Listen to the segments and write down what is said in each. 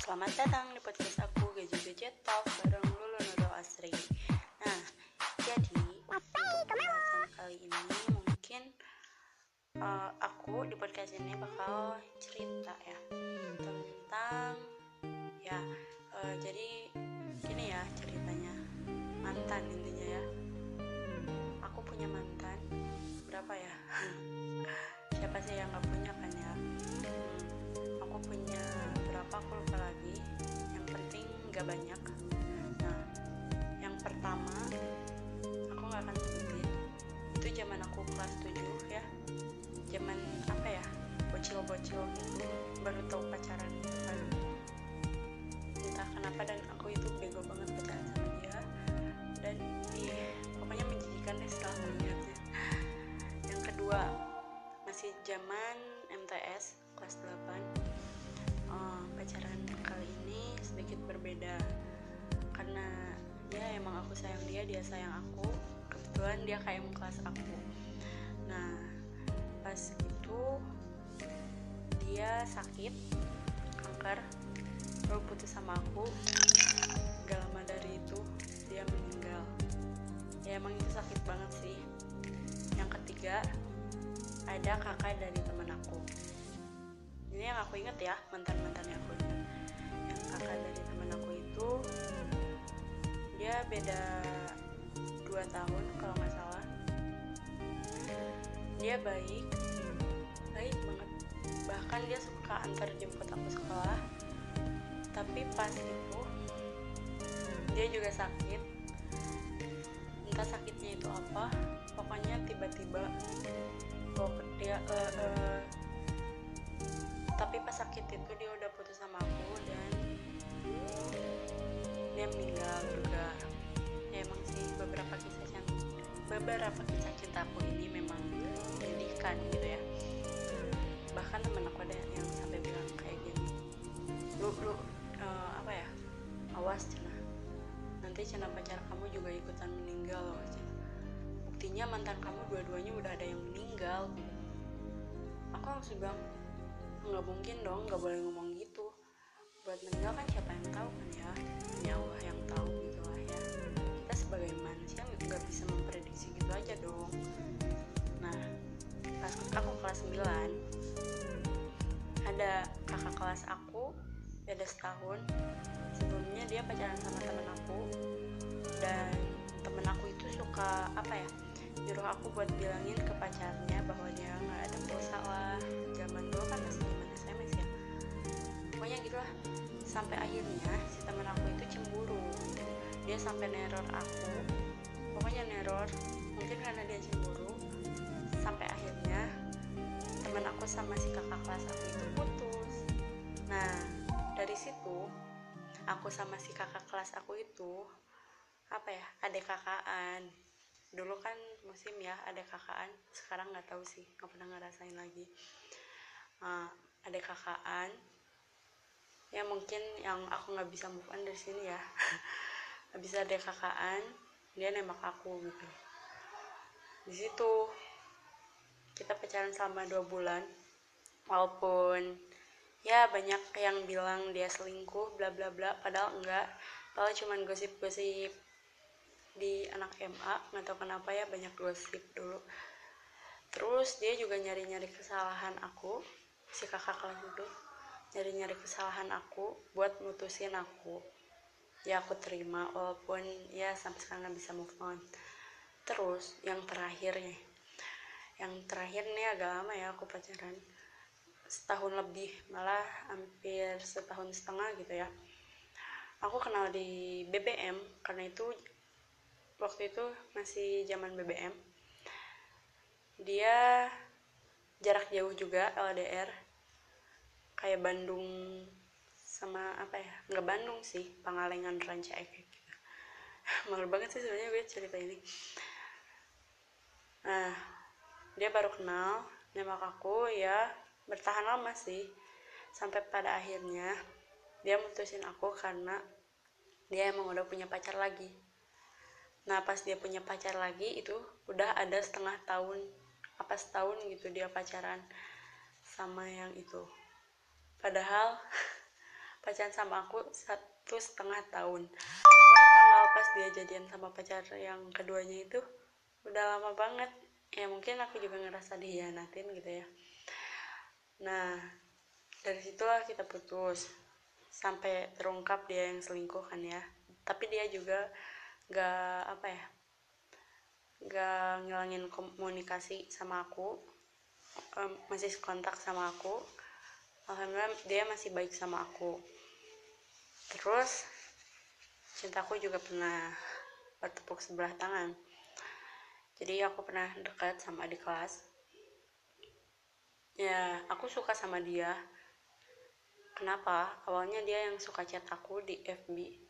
Selamat datang di podcast aku Gaji Gadget Talk bareng Lulu Nurul Asri. Nah, jadi untuk kali ini mungkin uh, aku di podcast ini bakal cerita ya tentang ya uh, jadi gini ya ceritanya mantan intinya ya. Aku punya mantan berapa ya? Siapa sih yang gak penting gak banyak. Nah, yang pertama aku gak akan sebutin. Itu zaman aku kelas 7 ya. Zaman apa ya? Bocil-bocil gitu baru tahu pacaran gitu kan. Entah kenapa dan aku itu bego banget pacaran sama dia dan ih pokoknya menjijikan deh setelah melihatnya yang kedua masih zaman MTS kelas 8 uh, pacaran kali ini berbeda. Karena ya emang aku sayang dia dia sayang aku. Kebetulan dia kayak kelas aku. Nah pas itu dia sakit kanker. Lalu putus sama aku. Gak lama dari itu dia meninggal. Ya emang itu sakit banget sih. Yang ketiga ada kakak dari teman aku. Ini yang aku inget ya mantan mantannya aku yang kakak dari itu dia beda dua tahun kalau nggak salah. Dia baik baik banget. Bahkan dia suka antar jemput aku sekolah. Tapi pas itu dia juga sakit. Entah sakitnya itu apa pokoknya tiba-tiba dia uh, uh, tapi pas sakit itu dia udah putus sama aku dia meninggal juga. Ya emang sih beberapa kisah yang beberapa kisah cintaku ini memang menyedihkan gitu ya. Bahkan temen aku ada yang sampai bilang kayak gini lu lu uh, apa ya awas cina. Nanti cina pacar kamu juga ikutan meninggal loh cina. Buktinya mantan kamu dua-duanya udah ada yang meninggal. Aku langsung bilang nggak mungkin dong nggak boleh ngomong gitu. Buat meninggal kan siapa yang pas aku kelas 9 ada kakak kelas aku beda setahun. Sebelumnya dia pacaran sama temen aku. Dan temen aku itu suka apa ya nyuruh aku buat bilangin ke pacarnya bahwa dia nggak ada pulsa lah zaman dulu kan masih zaman SMS ya. Pokoknya gitulah. Sampai akhirnya si temen aku itu cemburu. Dia sampai neror aku. Pokoknya neror. Mungkin karena dia cemburu temen aku sama si kakak kelas aku itu putus. Nah dari situ aku sama si kakak kelas aku itu apa ya ada kakaan. Dulu kan musim ya ada kakaan. Sekarang nggak tahu sih nggak pernah ngerasain lagi. Uh, ada kakaan ya mungkin yang aku nggak bisa move on dari sini ya. Habis ada kakaan dia nembak aku gitu. Di situ kita pacaran selama dua bulan walaupun ya banyak yang bilang dia selingkuh bla bla bla padahal enggak. Padahal cuman gosip-gosip di anak MA nggak tahu kenapa ya banyak gosip dulu. Terus dia juga nyari-nyari kesalahan aku si kakak kelas itu nyari-nyari kesalahan aku buat mutusin aku. Ya aku terima walaupun ya sampai sekarang nggak bisa move on. Terus yang terakhir nih yang terakhir nih agak lama ya aku pacaran. Setahun lebih malah hampir setahun setengah gitu ya. Aku kenal di BBM karena itu waktu itu masih zaman BBM dia jarak jauh juga LDR kayak Bandung sama apa ya nggak Bandung sih Pangalengan Ranca Ekek gitu. malu banget sih sebenarnya gue cerita ini. Nah dia baru kenal nembak aku ya bertahan lama sih. Sampai pada akhirnya dia mutusin aku karena dia emang udah punya pacar lagi. Nah pas dia punya pacar lagi itu udah ada setengah tahun apa setahun gitu dia pacaran sama yang itu. Padahal pacaran sama aku satu setengah tahun. Tanggal pas dia jadian sama pacar yang keduanya itu udah lama banget ya mungkin aku juga ngerasa dihianatin gitu ya. Nah dari situlah kita putus. Sampai terungkap dia yang selingkuh kan ya. Tapi dia juga gak apa ya gak ngilangin komunikasi sama aku. Um, masih kontak sama aku. Alhamdulillah dia masih baik sama aku. Terus cintaku juga pernah bertepuk sebelah tangan jadi aku pernah dekat sama adik kelas. Ya aku suka sama dia. Kenapa? Awalnya dia yang suka chat aku di FB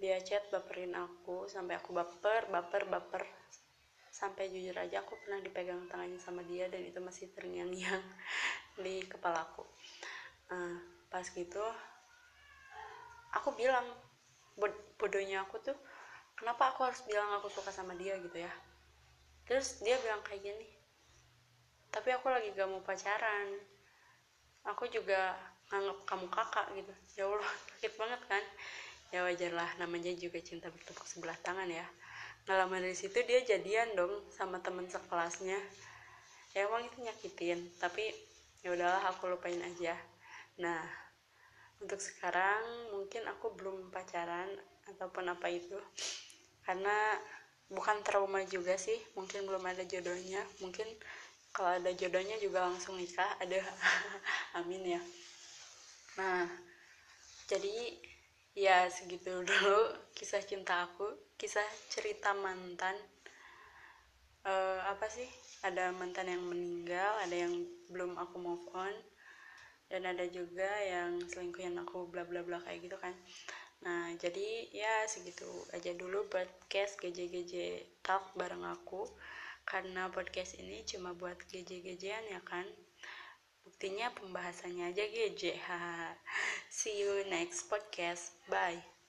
dia chat baperin aku sampai aku baper baper baper. Sampai jujur aja aku pernah dipegang tangannya sama dia dan itu masih terngiang-ngiang di kepalaku uh, pas gitu aku bilang bodohnya aku tuh kenapa aku harus bilang aku suka sama dia? gitu ya terus dia bilang kayak gini tapi aku lagi gak mau pacaran. Aku juga nganggap kamu kakak gitu. Ya Allah sakit banget kan? Ya wajar lah namanya juga cinta bertepuk sebelah tangan ya. Nggak lama dari situ dia jadian dong sama temen sekelasnya. Ya emang itu nyakitin tapi ya udahlah aku lupain aja. Nah untuk sekarang mungkin aku belum pacaran ataupun apa itu. Karena bukan trauma juga sih mungkin belum ada jodohnya. Mungkin kalau ada jodohnya juga langsung nikah ada. Amin ya. Nah jadi ya segitu dulu kisah cinta aku kisah cerita mantan. Uh, apa sih? Ada mantan yang meninggal ada yang belum aku move on dan ada juga yang selingkuhin aku bla bla bla kayak gitu kan Nah, jadi ya segitu aja dulu podcast GJ-GJ Talk bareng aku. Karena podcast ini cuma buat GJ-GJan ya kan. Buktinya pembahasannya aja GJ. See you next podcast. Bye.